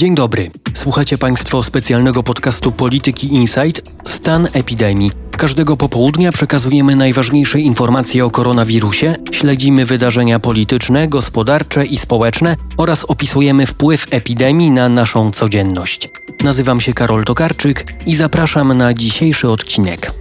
Dzień dobry. Słuchacie Państwo specjalnego podcastu Polityki Insight Stan epidemii. Każdego popołudnia przekazujemy najważniejsze informacje o koronawirusie, śledzimy wydarzenia polityczne, gospodarcze i społeczne oraz opisujemy wpływ epidemii na naszą codzienność. Nazywam się Karol Tokarczyk i zapraszam na dzisiejszy odcinek.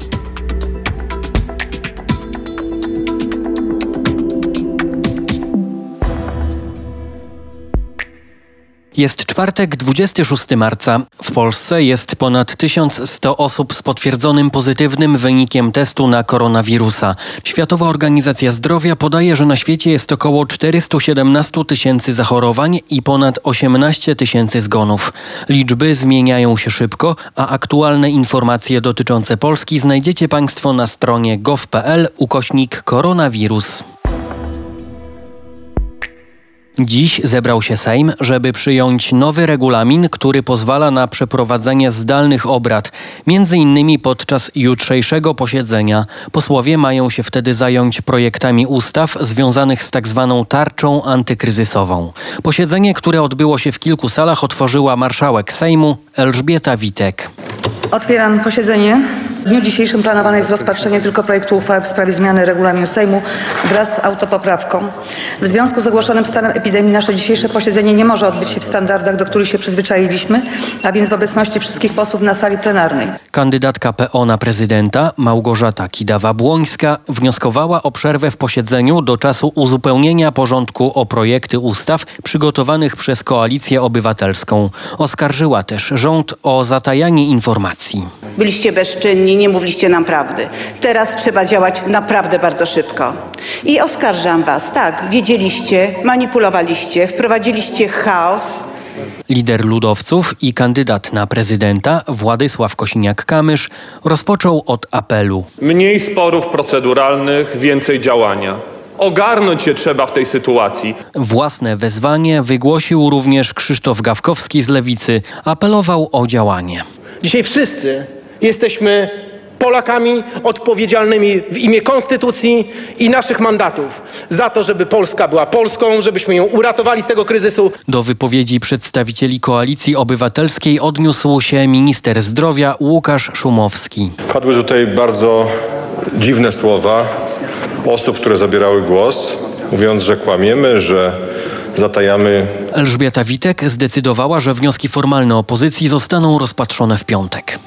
Jest czwartek, 26 marca. W Polsce jest ponad 1100 osób z potwierdzonym pozytywnym wynikiem testu na koronawirusa. Światowa Organizacja Zdrowia podaje, że na świecie jest około 417 tysięcy zachorowań i ponad 18 tysięcy zgonów. Liczby zmieniają się szybko, a aktualne informacje dotyczące Polski znajdziecie Państwo na stronie gov.pl ukośnik koronawirus. Dziś zebrał się Sejm, żeby przyjąć nowy regulamin, który pozwala na przeprowadzenie zdalnych obrad, między innymi podczas jutrzejszego posiedzenia. Posłowie mają się wtedy zająć projektami ustaw związanych z tzw. Tak tarczą antykryzysową. Posiedzenie, które odbyło się w kilku salach, otworzyła marszałek Sejmu Elżbieta Witek. Otwieram posiedzenie. W dniu dzisiejszym planowane jest rozpatrzenie tylko projektu uchwały w sprawie zmiany regulaminu Sejmu wraz z autopoprawką. W związku z ogłoszonym stanem epidemii nasze dzisiejsze posiedzenie nie może odbyć się w standardach, do których się przyzwyczailiśmy, a więc w obecności wszystkich posłów na sali plenarnej. Kandydatka PO na prezydenta Małgorzata Kidawa-Błońska wnioskowała o przerwę w posiedzeniu do czasu uzupełnienia porządku o projekty ustaw przygotowanych przez Koalicję Obywatelską. Oskarżyła też rząd o zatajanie informacji. Byliście bezczynni, nie mówiliście nam prawdy. Teraz trzeba działać naprawdę bardzo szybko. I oskarżam was, tak, wiedzieliście, manipulowaliście, wprowadziliście chaos. Lider ludowców i kandydat na prezydenta Władysław Kosiniak-Kamysz rozpoczął od apelu. Mniej sporów proceduralnych, więcej działania. Ogarnąć się trzeba w tej sytuacji. Własne wezwanie wygłosił również Krzysztof Gawkowski z Lewicy. Apelował o działanie. Dzisiaj wszyscy jesteśmy Polakami odpowiedzialnymi w imię Konstytucji i naszych mandatów za to, żeby Polska była Polską, żebyśmy ją uratowali z tego kryzysu. Do wypowiedzi przedstawicieli Koalicji Obywatelskiej odniósł się minister zdrowia Łukasz Szumowski. Padły tutaj bardzo dziwne słowa osób, które zabierały głos, mówiąc, że kłamiemy, że zatajamy. Elżbieta Witek zdecydowała, że wnioski formalne opozycji zostaną rozpatrzone w piątek.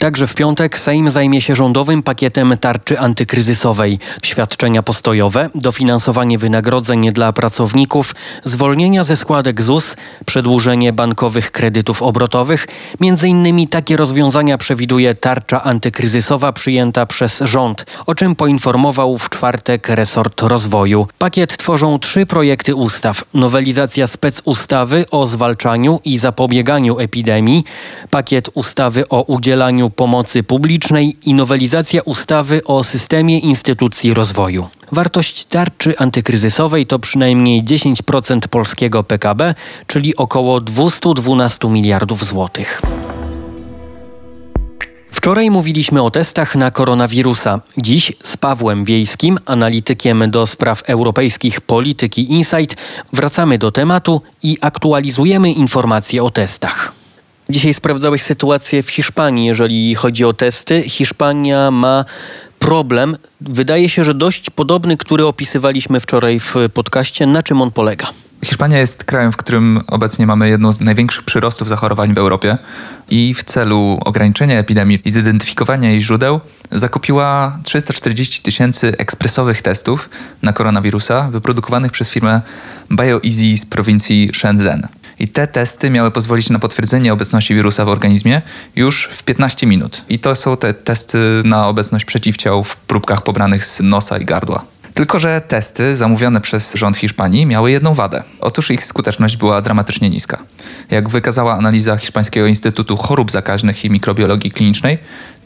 Także w piątek Sejm zajmie się rządowym pakietem tarczy antykryzysowej. Świadczenia postojowe, dofinansowanie wynagrodzeń dla pracowników, zwolnienia ze składek ZUS, przedłużenie bankowych kredytów obrotowych. Między innymi takie rozwiązania przewiduje tarcza antykryzysowa przyjęta przez rząd, o czym poinformował w czwartek resort rozwoju. Pakiet tworzą trzy projekty ustaw. Nowelizacja specustawy o zwalczaniu i zapobieganiu epidemii, pakiet ustawy o udzielaniu pomocy publicznej i nowelizacja ustawy o systemie instytucji rozwoju. Wartość tarczy antykryzysowej to przynajmniej 10% polskiego PKB, czyli około 212 miliardów złotych. Wczoraj mówiliśmy o testach na koronawirusa. Dziś z Pawłem Wiejskim, analitykiem do spraw europejskich polityki Insight, wracamy do tematu i aktualizujemy informacje o testach. Dzisiaj sprawdzałeś sytuację w Hiszpanii, jeżeli chodzi o testy. Hiszpania ma problem, wydaje się, że dość podobny, który opisywaliśmy wczoraj w podcaście. Na czym on polega? Hiszpania jest krajem, w którym obecnie mamy jedną z największych przyrostów zachorowań w Europie i w celu ograniczenia epidemii i zidentyfikowania jej źródeł zakupiła 340 tysięcy ekspresowych testów na koronawirusa wyprodukowanych przez firmę BioEasy z prowincji Shenzhen. I te testy miały pozwolić na potwierdzenie obecności wirusa w organizmie już w 15 minut. I to są te testy na obecność przeciwciał w próbkach pobranych z nosa i gardła. Tylko, że testy zamówione przez rząd Hiszpanii miały jedną wadę. Otóż ich skuteczność była dramatycznie niska. Jak wykazała analiza Hiszpańskiego Instytutu Chorób Zakaźnych i Mikrobiologii Klinicznej,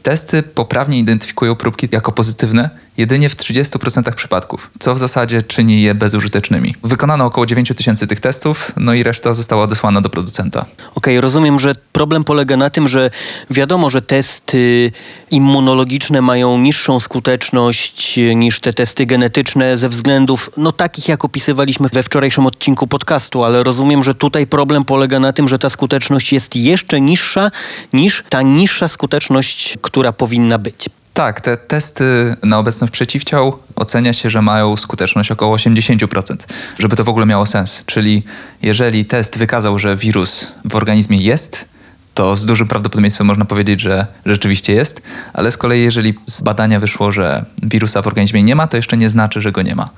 testy poprawnie identyfikują próbki jako pozytywne jedynie w 30% przypadków, co w zasadzie czyni je bezużytecznymi. Wykonano około 9 tysięcy tych testów, no i reszta została odesłana do producenta. Okej, okay, rozumiem, że problem polega na tym, że wiadomo, że testy immunologiczne mają niższą skuteczność niż te testy genetyczne ze względów, no takich jak opisywaliśmy we wczorajszym odcinku podcastu, ale rozumiem, że tutaj problem polega na tym, że ta skuteczność jest jeszcze niższa niż ta niższa skuteczność, która powinna być. Tak, te testy na obecność przeciwciał ocenia się, że mają skuteczność około 80%, żeby to w ogóle miało sens. Czyli jeżeli test wykazał, że wirus w organizmie jest, to z dużym prawdopodobieństwem można powiedzieć, że rzeczywiście jest, ale z kolei jeżeli z badania wyszło, że wirusa w organizmie nie ma, to jeszcze nie znaczy, że go nie ma.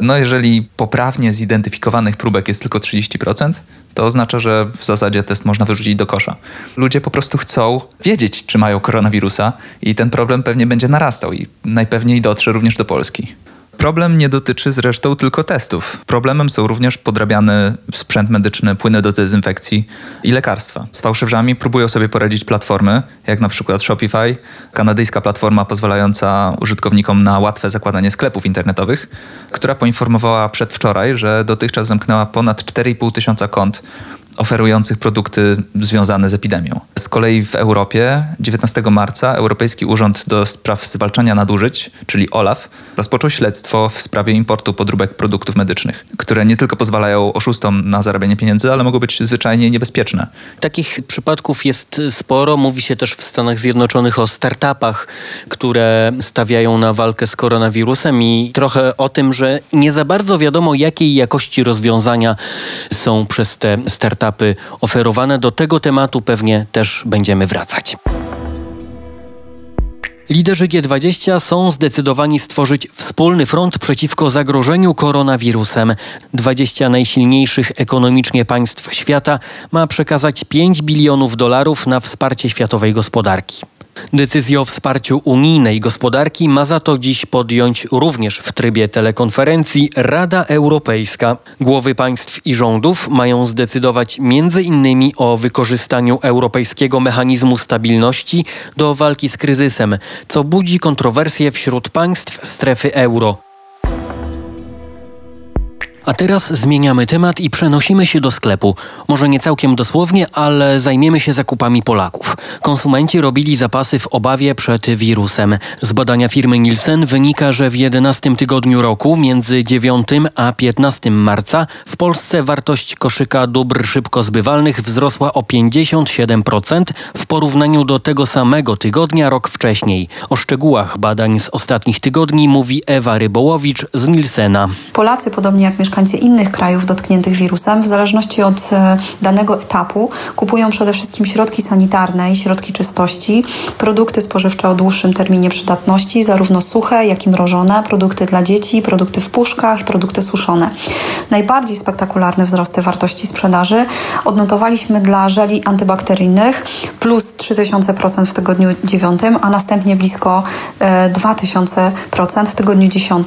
No jeżeli poprawnie zidentyfikowanych próbek jest tylko 30%, to oznacza, że w zasadzie test można wyrzucić do kosza. Ludzie po prostu chcą wiedzieć, czy mają koronawirusa i ten problem pewnie będzie narastał i najpewniej dotrze również do Polski. Problem nie dotyczy zresztą tylko testów. Problemem są również podrabiany sprzęt medyczny, płyny do dezynfekcji i lekarstwa. Z fałszerzami próbują sobie poradzić platformy, jak na przykład Shopify, kanadyjska platforma pozwalająca użytkownikom na łatwe zakładanie sklepów internetowych, która poinformowała przedwczoraj, że dotychczas zamknęła ponad 4,5 tysiąca kont oferujących produkty związane z epidemią. Z kolei w Europie 19 marca Europejski Urząd do Spraw Zwalczania Nadużyć, czyli OLAF, rozpoczął śledztwo w sprawie importu podróbek produktów medycznych, które nie tylko pozwalają oszustom na zarabianie pieniędzy, ale mogą być zwyczajnie niebezpieczne. Takich przypadków jest sporo. Mówi się też w Stanach Zjednoczonych o startupach, które stawiają na walkę z koronawirusem i trochę o tym, że nie za bardzo wiadomo, jakiej jakości rozwiązania są przez te startupy startupy oferowane. Do tego tematu pewnie też będziemy wracać. Liderzy G20 są zdecydowani stworzyć wspólny front przeciwko zagrożeniu koronawirusem. 20 najsilniejszych ekonomicznie państw świata ma przekazać 5 bilionów dolarów na wsparcie światowej gospodarki. Decyzję o wsparciu unijnej gospodarki ma za to dziś podjąć również w trybie telekonferencji Rada Europejska. Głowy państw i rządów mają zdecydować innymi o wykorzystaniu europejskiego mechanizmu stabilności do walki z kryzysem, co budzi kontrowersje wśród państw strefy euro. A teraz zmieniamy temat i przenosimy się do sklepu. Może nie całkiem dosłownie, ale zajmiemy się zakupami Polaków. Konsumenci robili zapasy w obawie przed wirusem. Z badania firmy Nielsen wynika, że w 11 tygodniu roku, między 9 a 15 marca, w Polsce wartość koszyka dóbr szybko zbywalnych wzrosła o 57% w porównaniu do tego samego tygodnia rok wcześniej. O szczegółach badań z ostatnich tygodni mówi Ewa Rybołowicz z Nielsena. Polacy, podobnie jak mieszkańcy mieszkańcy innych krajów dotkniętych wirusem, w zależności od e, danego etapu, kupują przede wszystkim środki sanitarne i środki czystości, produkty spożywcze o dłuższym terminie przydatności, zarówno suche, jak i mrożone, produkty dla dzieci, produkty w puszkach produkty suszone. Najbardziej spektakularne wzrosty wartości sprzedaży odnotowaliśmy dla żeli antybakteryjnych plus 3000% w tygodniu 9, a następnie blisko 2000% e, w tygodniu 10.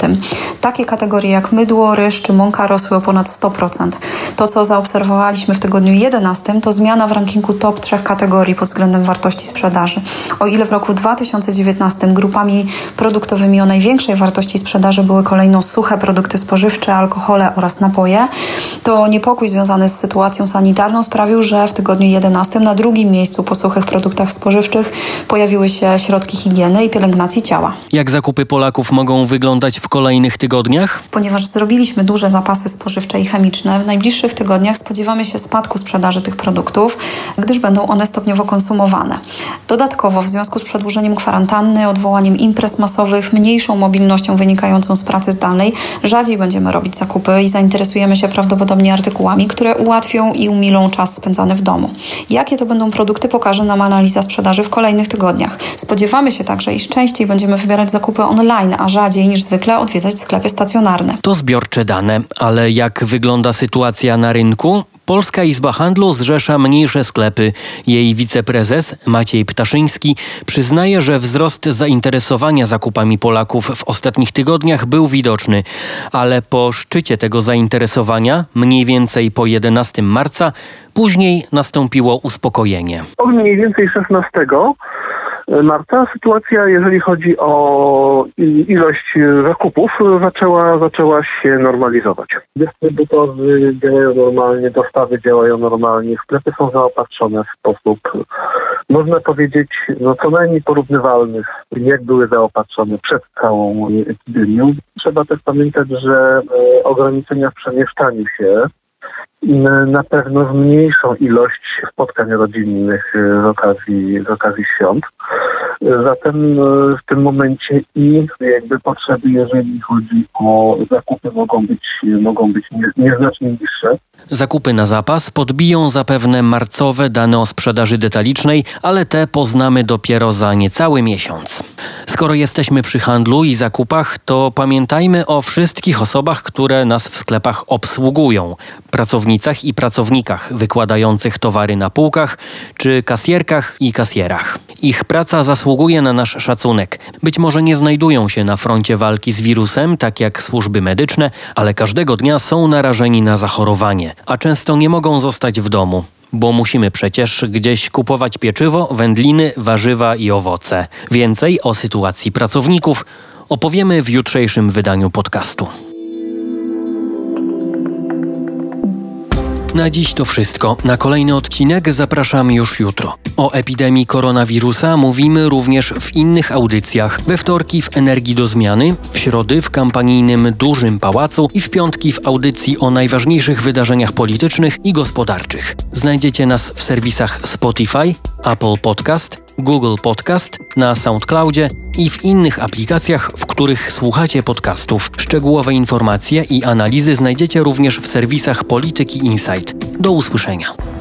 Takie kategorie jak mydło, ryż czy mąka rosły o ponad 100%. To, co zaobserwowaliśmy w tygodniu 11, to zmiana w rankingu top trzech kategorii pod względem wartości sprzedaży. O ile w roku 2019 grupami produktowymi o największej wartości sprzedaży były kolejno suche produkty spożywcze, alkohole oraz napoje, to niepokój związany z sytuacją sanitarną sprawił, że w tygodniu 11 na drugim miejscu po suchych produktach spożywczych pojawiły się środki higieny i pielęgnacji ciała. Jak zakupy Polaków mogą wyglądać w kolejnych tygodniach? Ponieważ zrobiliśmy duże zapasy zapasy spożywcze i chemiczne, w najbliższych tygodniach spodziewamy się spadku sprzedaży tych produktów, gdyż będą one stopniowo konsumowane. Dodatkowo w związku z przedłużeniem kwarantanny, odwołaniem imprez masowych, mniejszą mobilnością wynikającą z pracy zdalnej, rzadziej będziemy robić zakupy i zainteresujemy się prawdopodobnie artykułami, które ułatwią i umilą czas spędzany w domu. Jakie to będą produkty, pokaże nam analiza sprzedaży w kolejnych tygodniach. Spodziewamy się także, iż częściej będziemy wybierać zakupy online, a rzadziej niż zwykle odwiedzać sklepy stacjonarne. To zbiorcze dane, ale jak wygląda sytuacja na rynku? Polska Izba Handlu zrzesza mniejsze sklepy. Jej wiceprezes Maciej Ptaszyński przyznaje, że wzrost zainteresowania zakupami Polaków w ostatnich tygodniach był widoczny, ale po szczycie tego zainteresowania, mniej więcej po 11 marca, później nastąpiło uspokojenie. Od mniej więcej 16 marca. Sytuacja, jeżeli chodzi o ilość zakupów, zaczęła, zaczęła się normalizować. Dystrybutorzy działają normalnie, dostawy działają normalnie, sklepy są zaopatrzone w sposób, można powiedzieć, no co najmniej porównywalny, jak były zaopatrzone przed całą epidemią. Trzeba też pamiętać, że e, ograniczenia w przemieszczaniu się na pewno zmniejszą ilość spotkań rodzinnych e, z okazji, z okazji świąt. Zatem e, w tym momencie i jakby potrzeby, jeżeli chodzi o zakupy, mogą być, mogą być nieznacznie niższe. Zakupy na zapas podbiją zapewne marcowe dane o sprzedaży detalicznej, ale te poznamy dopiero za niecały miesiąc. Skoro jesteśmy przy handlu i zakupach, to pamiętajmy o wszystkich osobach, które nas w sklepach obsługują. Pracownicach i pracownikach wykładających towary na półkach, czy kasjerkach i kasjerach. Ich praca zasługuje na nasz szacunek. Być może nie znajdują się na froncie walki z wirusem, tak jak służby medyczne, ale każdego dnia są narażeni na zachorowanie, a często nie mogą zostać w domu bo musimy przecież gdzieś kupować pieczywo, wędliny, warzywa i owoce. Więcej o sytuacji pracowników opowiemy w jutrzejszym wydaniu podcastu. Na dziś to wszystko. Na kolejny odcinek zapraszam już jutro. O epidemii koronawirusa mówimy również w innych audycjach. We wtorki w Energii do Zmiany, w środy w kampanijnym Dużym Pałacu i w piątki w audycji o najważniejszych wydarzeniach politycznych i gospodarczych. Znajdziecie nas w serwisach Spotify, Apple Podcast, Google Podcast, na SoundCloudzie i w innych aplikacjach, w których słuchacie podcastów. Szczegółowe informacje i analizy znajdziecie również w serwisach Polityki Insight. Do usłyszenia.